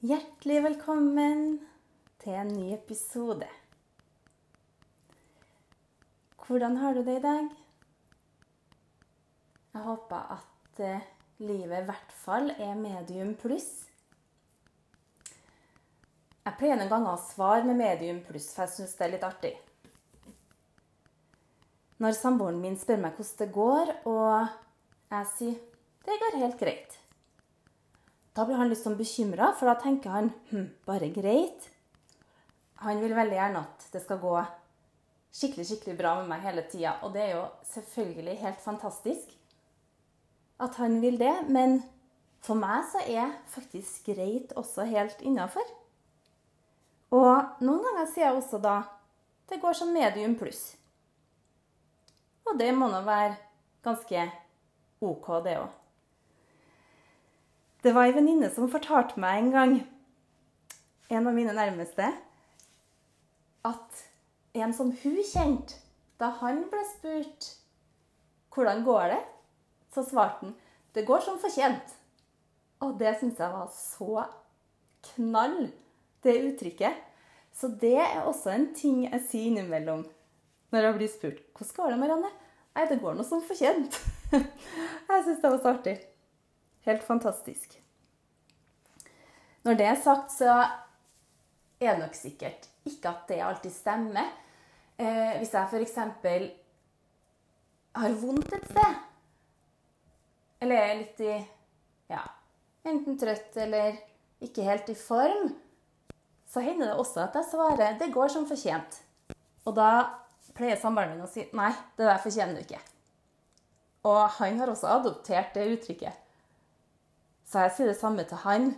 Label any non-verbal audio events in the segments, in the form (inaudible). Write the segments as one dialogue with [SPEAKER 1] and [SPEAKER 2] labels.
[SPEAKER 1] Hjertelig velkommen til en ny episode. Hvordan har du det i dag? Jeg håper at eh, livet i hvert fall er medium pluss. Jeg pleier noen ganger å svare med medium pluss, for jeg syns det er litt artig. Når samboeren min spør meg hvordan det går, og jeg sier det går helt greit. Da blir han litt sånn bekymra, for da tenker han hm, bare greit. Han vil veldig gjerne at det skal gå skikkelig skikkelig bra med meg hele tida. Og det er jo selvfølgelig helt fantastisk at han vil det. Men for meg så er faktisk greit også helt innafor. Og noen ganger sier jeg også da det går som medium pluss. Og det må nå være ganske OK, det òg. Det var ei venninne som fortalte meg en gang, en av mine nærmeste, at en som hun kjente, da han ble spurt hvordan går det, så svarte han det går som fortjent. Og det syns jeg var så knall, det uttrykket. Så det er også en ting jeg sier innimellom når jeg blir spurt hvordan går det, Marianne? Nei, det går nå som fortjent. (laughs) jeg syns det var så artig. Helt fantastisk. Når det er sagt, så er det nok sikkert ikke at det alltid stemmer. Eh, hvis jeg f.eks. har vondt et sted, eller er litt i ja, enten trøtt eller ikke helt i form, så hender det også at jeg svarer 'det går som fortjent'. Og da pleier samboeren min å si 'nei, det der fortjener du ikke'. Og han har også adoptert det uttrykket. Så jeg sier det samme til han.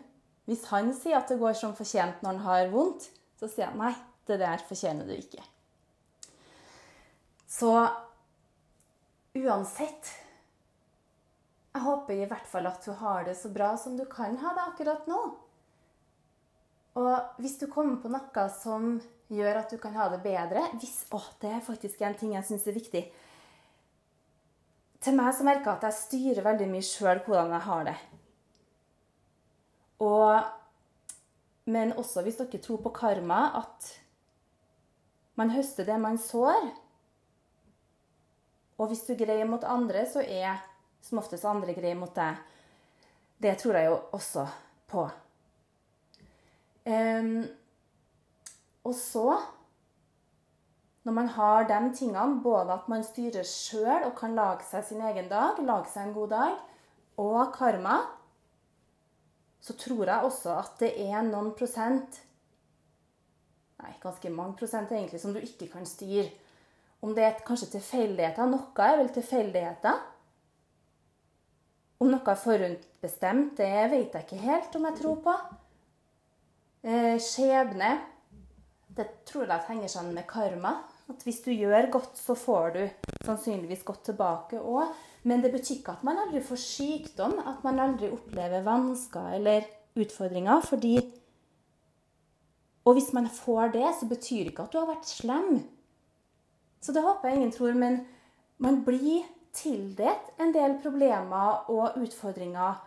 [SPEAKER 1] Hvis han sier at det går som fortjent når han har vondt, så sier jeg nei, det der fortjener du ikke. Så uansett Jeg håper i hvert fall at du har det så bra som du kan ha det akkurat nå. Og hvis du kommer på noe som gjør at du kan ha det bedre hvis, å, Det er faktisk en ting jeg syns er viktig. Til meg så merker jeg at jeg styrer veldig mye sjøl hvordan jeg har det. Og, men også hvis dere tror på karma, at man høster det man sår. Og hvis du greier mot andre, så er som oftest andre greier mot deg. Det tror jeg jo også på. Um, og så, når man har de tingene, både at man styrer sjøl og kan lage seg sin egen dag, lage seg en god dag, og karma, så tror jeg også at det er noen prosent Nei, ganske mange prosent egentlig, som du ikke kan styre. Om det er kanskje tilfeldigheter. Noe er vel tilfeldigheter. Om noe er forhåndsbestemt, det vet jeg ikke helt om jeg tror på. Eh, skjebne Det tror jeg henger sammen med karma. At hvis du gjør godt, så får du sannsynligvis godt tilbake òg. Men det betyr ikke at man aldri får sykdom, at man aldri opplever vansker eller utfordringer. Fordi Og hvis man får det, så betyr det ikke at du har vært slem. Så det håper jeg ingen tror. Men man blir tildelt en del problemer og utfordringer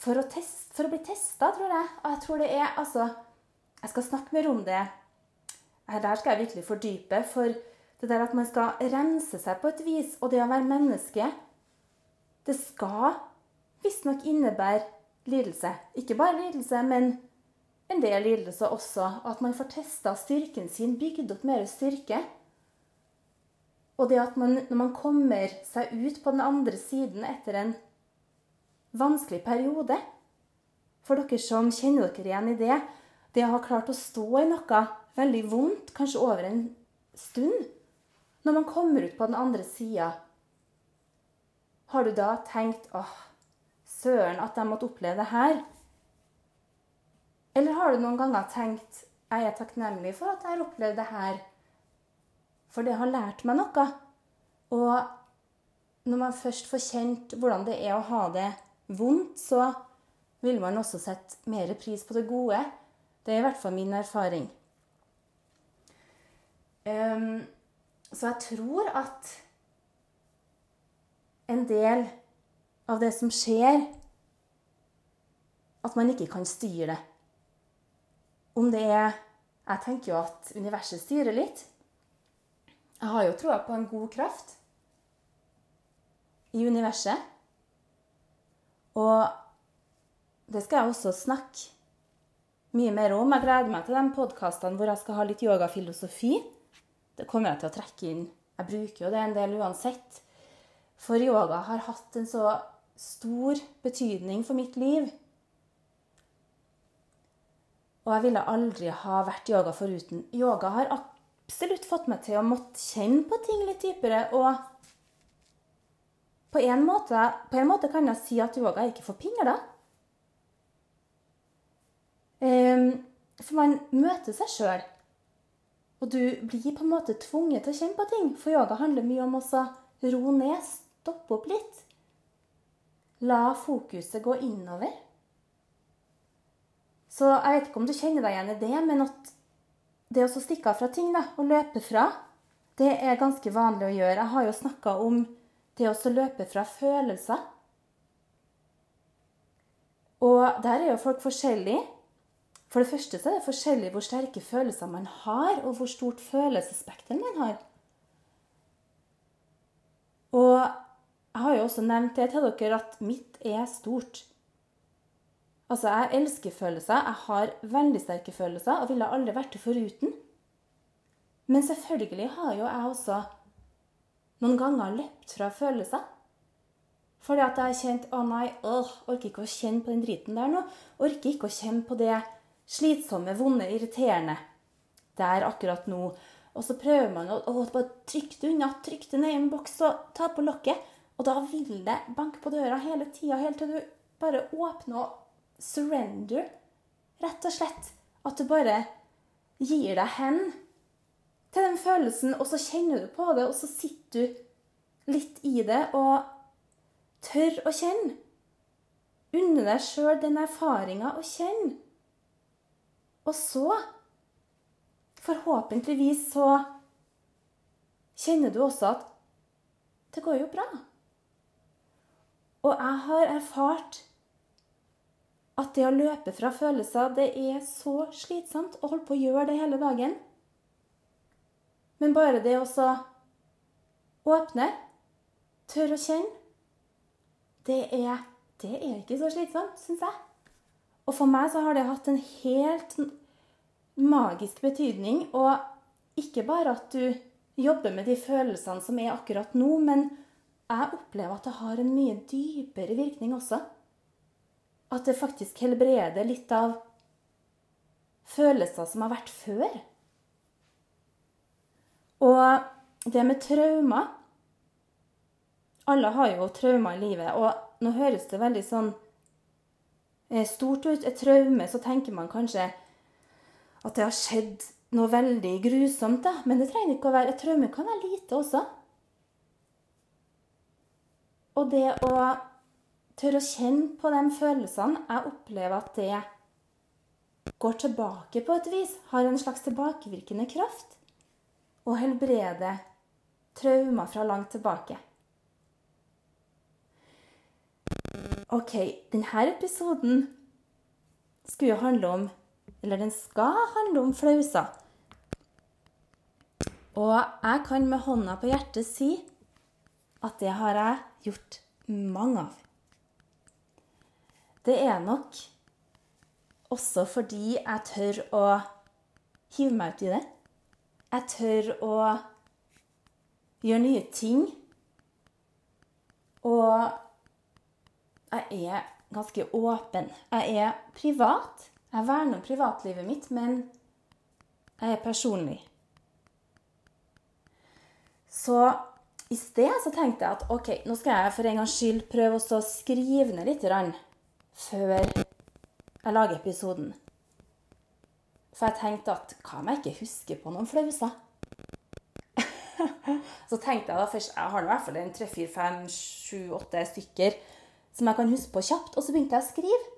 [SPEAKER 1] for å, test, for å bli testa, tror jeg. Og jeg tror det er Altså, jeg skal snakke mer om det. Der skal jeg virkelig fordype. For det der at man skal rense seg på et vis, og det å være menneske, det skal visstnok innebære lidelse. Ikke bare lidelse, men en del lidelse også. At man får testa styrken sin, bygd opp mer styrke. Og det at man, når man kommer seg ut på den andre siden etter en vanskelig periode For dere som kjenner dere igjen i det, det å ha klart å stå i noe veldig vondt, kanskje over en stund Når man kommer ut på den andre sida, har du da tenkt åh, søren at jeg måtte oppleve det her? Eller har du noen ganger tenkt jeg er takknemlig for at jeg har opplevd det her, for det har lært meg noe. Og når man først får kjent hvordan det er å ha det vondt, så vil man også sette mer pris på det gode. Det er i hvert fall min erfaring. Um, så jeg tror at en del av det som skjer at man ikke kan styre det. Om det er Jeg tenker jo at universet styrer litt. Jeg har jo troa på en god kraft i universet. Og det skal jeg også snakke mye mer om. Jeg gleder meg til de podkastene hvor jeg skal ha litt yogafilosofi. Det kommer jeg til å trekke inn. Jeg bruker jo det en del uansett. For yoga har hatt en så stor betydning for mitt liv. Og jeg ville aldri ha vært yoga foruten. Yoga har absolutt fått meg til å måtte kjenne på ting litt dypere. Og på en måte, på en måte kan jeg si at yoga er ikke for pingler. da. for man møter seg sjøl. Og du blir på en måte tvunget til å kjenne på ting. For yoga handler mye om å ro ned, stoppe opp litt. La fokuset gå innover. Så jeg vet ikke om du kjenner deg igjen i det, men at det å stikke av fra ting da, og løpe fra, det er ganske vanlig å gjøre. Jeg har jo snakka om det å løpe fra følelser. Og der er jo folk forskjellige. For det første så er det forskjellig hvor sterke følelser man har, og hvor stort følelsesspekter man har. Og jeg har jo også nevnt det til dere at mitt er stort. Altså, jeg elsker følelser. Jeg har veldig sterke følelser og ville aldri vært det foruten. Men selvfølgelig har jo jeg også noen ganger løpt fra følelser. Fordi at jeg har kjent å nei, øh, orker ikke å kjenne på den driten der nå. Orker ikke å kjenne på det slitsomme, vonde, irriterende der akkurat nå. Og så prøver man å, å bare trykke det unna, trykke det ned i en boks og ta på lokket. Og da vil det banke på døra hele tida, helt til du bare åpner og surrender. Rett og slett. At du bare gir deg hen til den følelsen, og så kjenner du på det, og så sitter du litt i det og tør å kjenne. Unne deg sjøl den erfaringa å kjenne. Og så, forhåpentligvis, så kjenner du også at det går jo bra. Og jeg har erfart at det å løpe fra følelser, det er så slitsomt å holde på å gjøre det hele dagen. Men bare det å åpne, tørre å kjenne, det er, det er ikke så slitsomt, syns jeg. Og for meg så har det hatt en helt magisk betydning. Og ikke bare at du jobber med de følelsene som er akkurat nå, men jeg opplever at det har en mye dypere virkning også. At det faktisk helbreder litt av følelser som har vært før. Og det med traumer Alle har jo traumer i livet. Og nå høres det veldig sånn stort ut, et traume, så tenker man kanskje at det har skjedd noe veldig grusomt. da. Men det trenger ikke å være Et traume kan være lite også. Og det å tørre å kjenne på de følelsene Jeg opplever at det går tilbake på et vis. Har en slags tilbakevirkende kraft. Og helbreder traumer fra langt tilbake. OK, denne episoden skulle jo handle om Eller den skal handle om flauser. Og jeg kan med hånda på hjertet si at det har jeg gjort mange av. Det er nok også fordi jeg tør å hive meg ut i det. Jeg tør å gjøre nye ting. Og jeg er ganske åpen. Jeg er privat. Jeg verner om privatlivet mitt, men jeg er personlig. Så i sted så tenkte jeg at ok, nå skal jeg for en gangs skyld prøve å skrive ned litt før jeg lager episoden. For jeg tenkte at hva om jeg ikke husker på noen flauser? (laughs) så tenkte jeg da først Jeg har i hvert fall en tre, fire, fem, sju, åtte stykker som jeg kan huske på kjapt. Og så begynte jeg å skrive.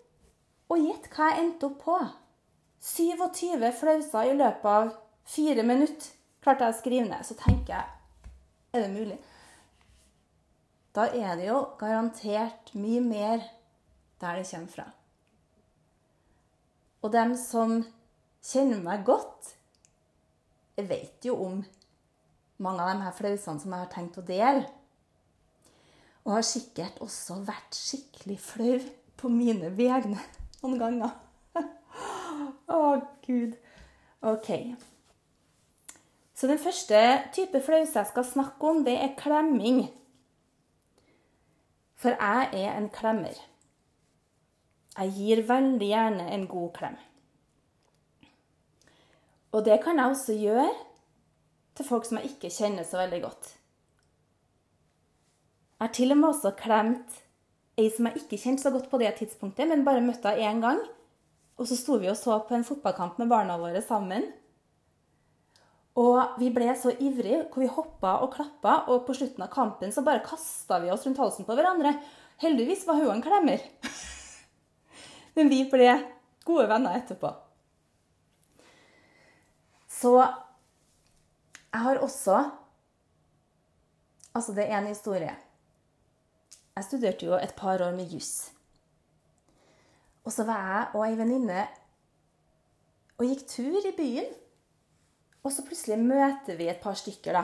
[SPEAKER 1] Og gjett hva jeg endte opp på. 27 flauser i løpet av fire minutter klarte jeg å skrive ned. Så tenker jeg Er det mulig? Da er det jo garantert mye mer der det kommer fra. Og dem som kjenner meg godt, vet jo om mange av de her flausene som jeg har tenkt å dele. Og har sikkert også vært skikkelig flau på mine vegne noen ganger. (laughs) Å, Gud. OK. Så den første type flause jeg skal snakke om, det er klemming. For jeg er en klemmer. Jeg gir veldig gjerne en god klem. Og det kan jeg også gjøre til folk som jeg ikke kjenner så veldig godt. Jeg har til og med også klemt ei som jeg ikke kjente så godt på det tidspunktet, men bare møtte henne én gang. Og så sto vi og så på en fotballkamp med barna våre sammen. Og vi ble så ivrige, hvor vi hoppa og klappa, og på slutten av kampen så bare kasta vi oss rundt halsen på hverandre. Heldigvis var hun en klemmer. (laughs) Men vi ble gode venner etterpå. Så jeg har også Altså, det er en historie. Jeg studerte jo et par år med juss. Og så var jeg og ei venninne og gikk tur i byen. Og så plutselig møter vi et par stykker, da.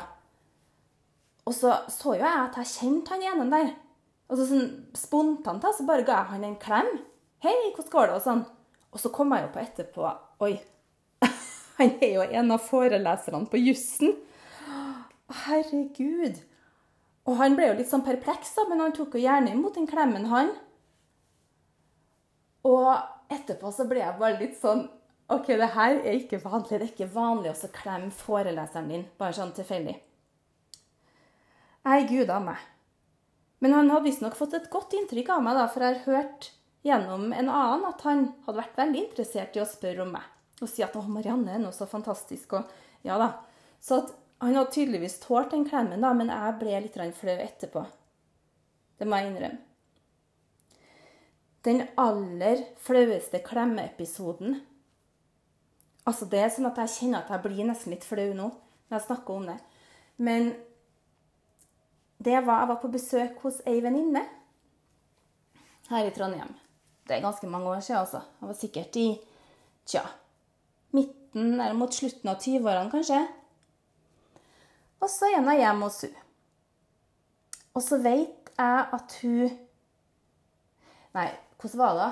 [SPEAKER 1] Og så så jo jeg at jeg kjente han ene der. Og så sånn spontant da, så bare ga jeg han en klem. 'Hei, hvordan går det?' og sånn. Og så kom jeg jo på etterpå Oi, (laughs) han er jo en av foreleserne på jussen. Herregud. Og han ble jo litt sånn perpleks, da, men han tok jo gjerne imot den klemmen, han. Og etterpå så ble jeg bare litt sånn OK, det her er ikke vanlig. Det er ikke vanlig å klemme foreleseren din bare sånn tilfeldig. Nei, gud a meg. Men han hadde visstnok fått et godt inntrykk av meg, da, for jeg har hørt gjennom en annen at han hadde vært veldig interessert i å spørre om meg. Og si at 'Å, Marianne er noe så fantastisk', og ja da. Så at han hadde tydeligvis tålt den klemmen, da, men jeg ble litt flau etterpå. Det må jeg innrømme. Den aller flaueste klemmeepisoden Altså, det er sånn at jeg kjenner at jeg blir nesten litt flau nå når jeg snakker om det. Men det var Jeg var på besøk hos ei venninne her i Trondheim. Det er ganske mange år siden, altså. Jeg var sikkert i tja, midten eller mot slutten av 20-årene, kanskje. Og så er jeg hjemme hos hun. Og så vet jeg at hun Nei, hvordan var det?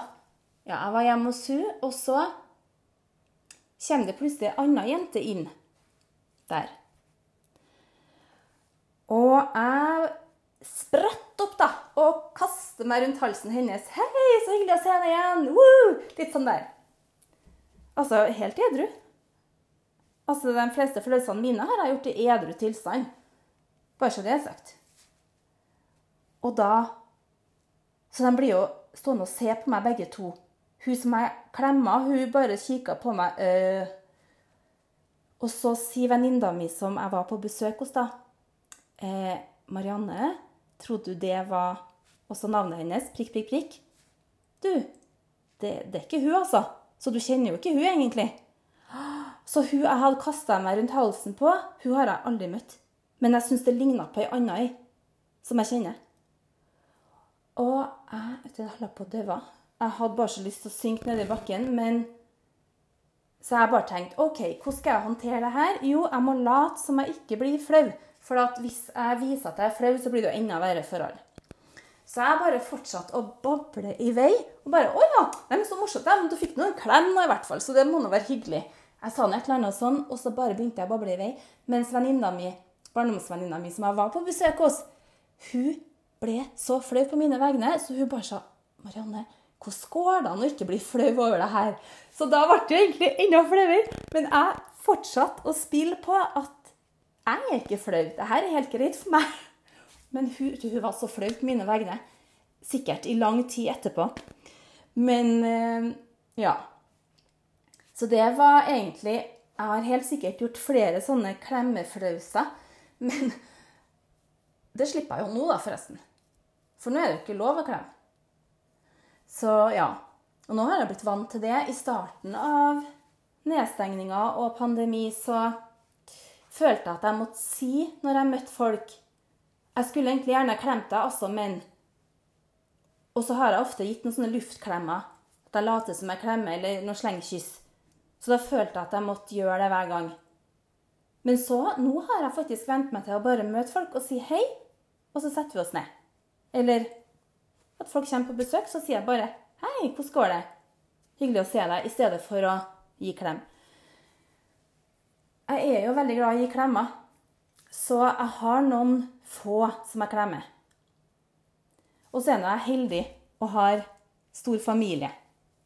[SPEAKER 1] Ja, jeg var hjemme hos hun, og så kommer det plutselig ei anna jente inn der. Og jeg spretter opp da, og kastet meg rundt halsen hennes. 'Hei, så hyggelig å se deg igjen!' Woo! Litt sånn der. Altså helt edru. Altså, De fleste følelsene mine har jeg gjort i edru tilstand. Bare så det er sagt. Og da Så de blir jo stående og se på meg, begge to. Hun som jeg klemma, hun bare kikka på meg. Øh. Og så sier venninna mi som jeg var på besøk hos, da eh, 'Marianne, Trodde du det var også navnet hennes? Prikk, prikk, prikk. Du, det, det, er ikke hun, altså. Så du kjenner jo ikke hun egentlig. Så hun jeg hadde kasta meg rundt halsen på, hun har jeg aldri møtt. Men jeg syns det ligna på ei anna ei som jeg kjenner. Og jeg vet du, jeg holdt på å dø. Jeg hadde bare så lyst til å synke ned i bakken, men Så jeg bare tenkte OK, hvordan skal jeg håndtere det her? Jo, jeg må late som jeg ikke blir flau. For hvis jeg viser at jeg er flau, så blir det jo enda verre for alle. Så jeg bare fortsatte å bable i vei. Og bare 'Å ja, det er så morsomt. Ja, men du fikk nå en klem, nå, i hvert fall. Så det må nå være hyggelig.' Jeg sa noe et eller annet sånn, og så bare begynte jeg å bable i vei. Mens venninna mi, barndomsvenninna mi som jeg var på besøk hos, hun ble så flau på mine vegne, så hun bare sa 'Marianne, hvordan går det an å ikke bli flau over det her?' Så da ble det egentlig enda flauere. Men jeg fortsatte å spille på at jeg er ikke flau. Dette er helt greit for meg. Men hun, hun var så flau på mine vegne. Sikkert i lang tid etterpå. Men eh, ja. Så det var egentlig Jeg har helt sikkert gjort flere sånne klemmeflauser. (laughs) Men det slipper jeg jo nå, da, forresten. For nå er det jo ikke lov å klemme. Så ja. Og nå har jeg blitt vant til det. I starten av nedstengninga og pandemi så følte jeg at jeg måtte si når jeg møtte folk Jeg skulle egentlig gjerne klemt deg, altså, men Og så har jeg ofte gitt noen sånne luftklemmer. At jeg later som jeg klemmer, eller noen slengkyss. Så da følte jeg at jeg måtte gjøre det hver gang. Men så, nå har jeg faktisk vent meg til å bare møte folk og si hei, og så setter vi oss ned. Eller at folk kommer på besøk, så sier jeg bare hei, hvordan går det? Hyggelig å se deg, i stedet for å gi klem. Jeg er jo veldig glad i å gi klemmer, så jeg har noen få som jeg klemmer. Og så er jeg heldig og har stor familie.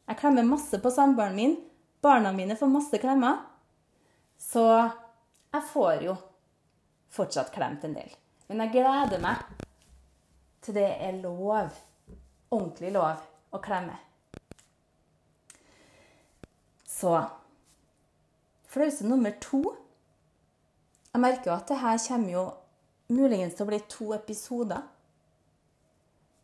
[SPEAKER 1] Jeg klemmer masse på samboeren min. Barna mine får masse klemmer. Så jeg får jo fortsatt klemt en del. Men jeg gleder meg til det er lov, ordentlig lov, å klemme. Så flause nummer to. Jeg merker jo at det her kommer jo muligens til å bli to episoder.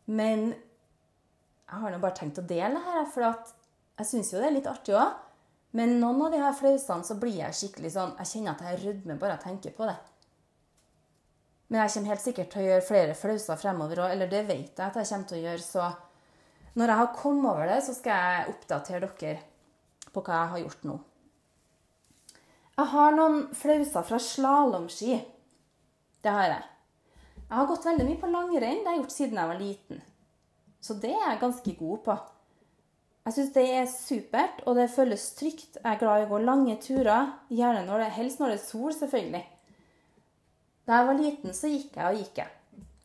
[SPEAKER 1] Men jeg har nå bare tenkt å dele her, for jeg syns jo det er litt artig òg. Men noen av de her flausene så blir jeg skikkelig sånn Jeg kjenner at jeg rødmer bare å tenke på det. Men jeg kommer helt sikkert til å gjøre flere flauser fremover òg, eller det vet jeg at jeg kommer til å gjøre. Så når jeg har kommet over det, så skal jeg oppdatere dere på hva jeg har gjort nå. Jeg har noen flauser fra slalåmski. Det har jeg. Jeg har gått veldig mye på langrenn. Det har jeg gjort siden jeg var liten. Så det er jeg ganske god på. Jeg syns det er supert, og det føles trygt. Jeg er glad i å gå lange turer, gjerne når det, helst når det er sol, selvfølgelig. Da jeg var liten, så gikk jeg og gikk jeg.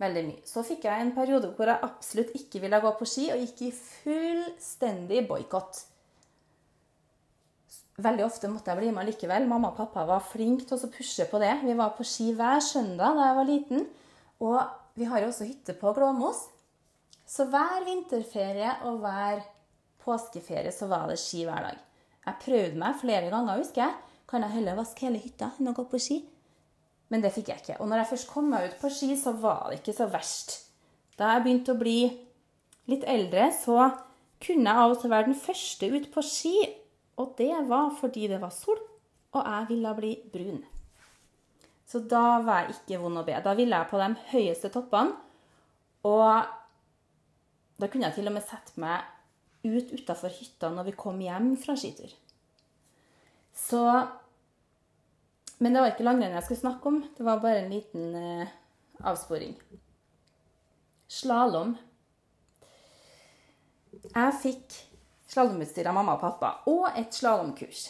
[SPEAKER 1] Veldig mye. Så fikk jeg en periode hvor jeg absolutt ikke ville gå på ski, og gikk i fullstendig boikott. Veldig ofte måtte jeg bli med likevel. Mamma og pappa var flinke til å pushe på det. Vi var på ski hver søndag da jeg var liten. Og vi har jo også hytte på Glåmos. Så hver vinterferie og hver påskeferie så var det ski hver dag. Jeg prøvde meg flere ganger, husker jeg. Kan jeg heller vaske hele hytta enn å gå på ski? Men det fikk jeg ikke. Og når jeg først kom meg ut på ski, så var det ikke så verst. Da jeg begynte å bli litt eldre, så kunne jeg av og til være den første ut på ski og det var fordi det var sol, og jeg ville bli brun. Så da var jeg ikke vond å be. Da ville jeg på de høyeste toppene. Og da kunne jeg til og med sette meg ut utafor hytta når vi kom hjem fra skitur. Så Men det var ikke langrenn jeg skulle snakke om. Det var bare en liten eh, avsporing. Slalåm. Jeg fikk slalåmutstyr av mamma og pappa, og et slalåmkurs.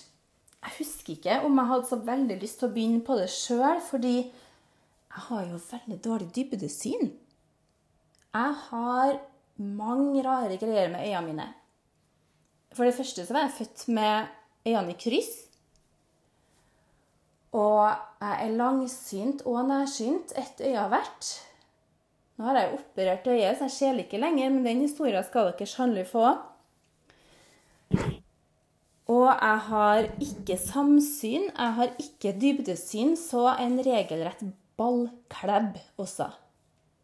[SPEAKER 1] Jeg husker ikke om jeg hadde så veldig lyst til å begynne på det sjøl, fordi jeg har jo veldig dårlig dybdesyn. Jeg har mange rare greier med øynene mine. For det første så var jeg født med øynene i kryss. Og jeg er langsynt og nærsynt. Ett øye hvert. Nå har jeg jo operert øyet, så jeg ser ikke lenger, men den historien skal dere sannelig få. Og jeg har ikke samsyn, jeg har ikke dybdesyn, så en regelrett ballklebb også.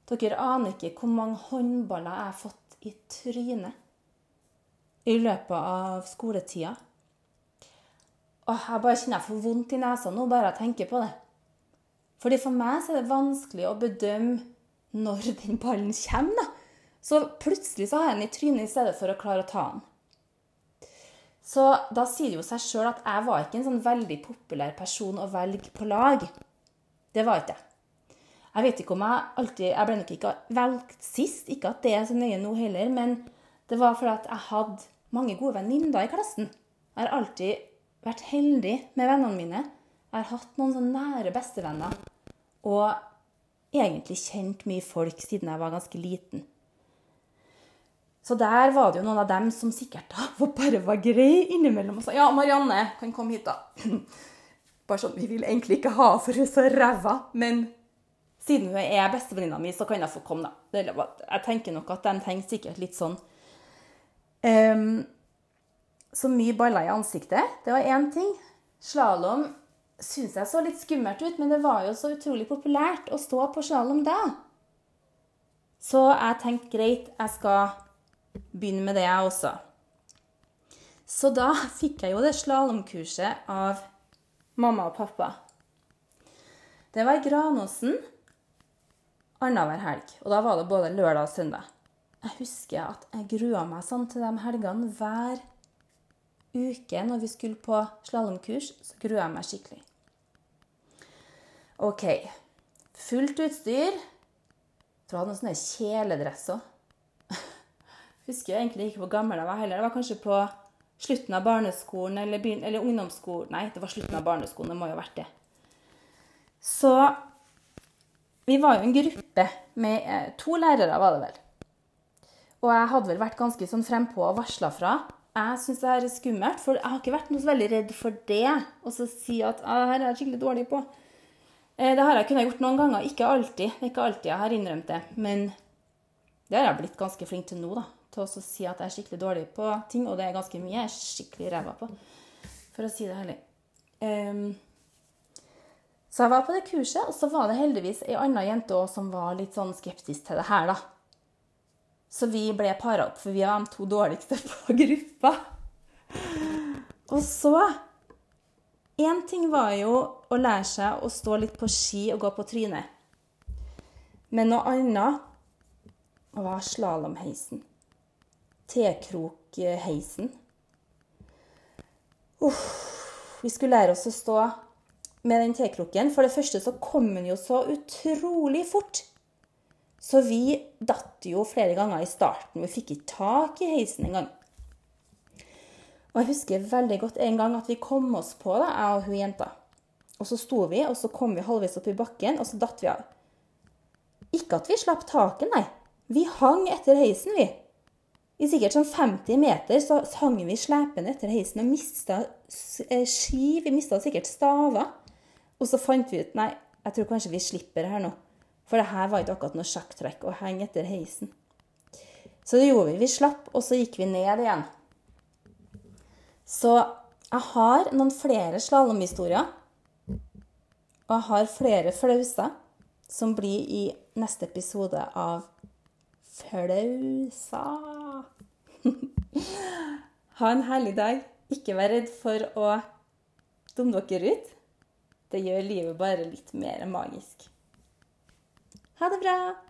[SPEAKER 1] Dere aner ikke hvor mange håndballer jeg har fått i trynet i løpet av skoletida. Og jeg bare kjenner jeg får vondt i nesa nå bare jeg tenker på det. Fordi For meg så er det vanskelig å bedømme når den ballen kommer. da. Så plutselig så har jeg den i trynet i stedet for å klare å ta den. Så da sier det jo seg sjøl at jeg var ikke en sånn veldig populær person å velge på lag. Det var ikke jeg. Jeg vet ikke om jeg alltid Jeg ble nok ikke valgt sist, ikke at det er så nøye nå heller, men det var fordi at jeg hadde mange gode venninner i klassen. Jeg har alltid vært heldig med vennene mine. Jeg har hatt noen sånne nære bestevenner. Og egentlig kjent mye folk siden jeg var ganske liten. Så der var det jo noen av dem som sikkert (laughs) da bare var grei innimellom og sa ja, Marianne kan komme hit, da. (clears throat) Bare sånn, Vi vil egentlig ikke ha for hun så ræva, men siden hun er bestevenninna mi, så kan jeg få komme, da. Jeg tenker nok at de tenker sikkert litt sånn. Um, så mye baller i ansiktet. Det var én ting. Slalåm syns jeg så litt skummelt ut, men det var jo så utrolig populært å stå på slalåm da. Så jeg tenkte greit, jeg skal begynne med det, jeg også. Så da fikk jeg jo det slalåmkurset av mamma og pappa. Det var i Granåsen annenhver helg. Og da var det både lørdag og søndag. Jeg husker at jeg grua meg sånn til de helgene hver uke når vi skulle på slalåmkurs. Så grua jeg meg skikkelig. OK. Fullt utstyr. Jeg tror jeg hadde noen sånne kjeledresser. (laughs) Husker jeg egentlig ikke hvor gammel jeg var heller. Det var kanskje på slutten av barneskolen eller, eller ungdomsskolen Nei, det var slutten av barneskolen. Det må jo ha vært det. Så vi var jo en gruppe med eh, to lærere, var det vel. Og jeg hadde vel vært ganske sånn frempå og varsla fra. Jeg syns det her er skummelt, for jeg har ikke vært noe så veldig redd for det. Og så si at det her er jeg skikkelig dårlig på. Eh, det har jeg kunnet gjort noen ganger. Ikke alltid. Det er ikke alltid jeg har innrømt det. Men det har jeg blitt ganske flink til nå, da. Til å si at jeg er skikkelig dårlig på ting. Og det er ganske mye jeg er skikkelig ræva på, for å si det herlig. Um, så jeg var på det kurset, og så var det heldigvis ei anna jente også som var litt sånn skeptisk til det her, da. Så vi ble para opp, for vi var de to dårligste (laughs) på gruppa. Og så Én ting var jo å lære seg å stå litt på ski og gå på trynet. Men noe annet var slalåmheisen. Tekrokheisen. Uff. Vi skulle lære oss å stå med den tekroken. For det første så kom den jo så utrolig fort. Så vi datt jo flere ganger i starten. Vi fikk ikke tak i heisen engang. Og jeg husker veldig godt en gang at vi kom oss på, da, jeg og hun jenta. Og så sto vi, og så kom vi halvveis opp i bakken, og så datt vi av. Ikke at vi slapp taket, nei. Vi hang etter heisen, vi. I sikkert sånn 50 meter så hang vi slepende etter heisen og mista eh, ski. Vi mista sikkert staver. Og så fant vi ut nei, jeg tror kanskje vi slipper det her nå. For det her var ikke akkurat noe sjakktrekk å henge etter heisen. Så det gjorde vi. Vi slapp, og så gikk vi ned igjen. Så jeg har noen flere slalåmhistorier. Og jeg har flere flauser som blir i neste episode av Flausa. (laughs) ha en herlig dag. Ikke vær redd for å dumme dere ut. Det gjør livet bare litt mer magisk. Ha det bra!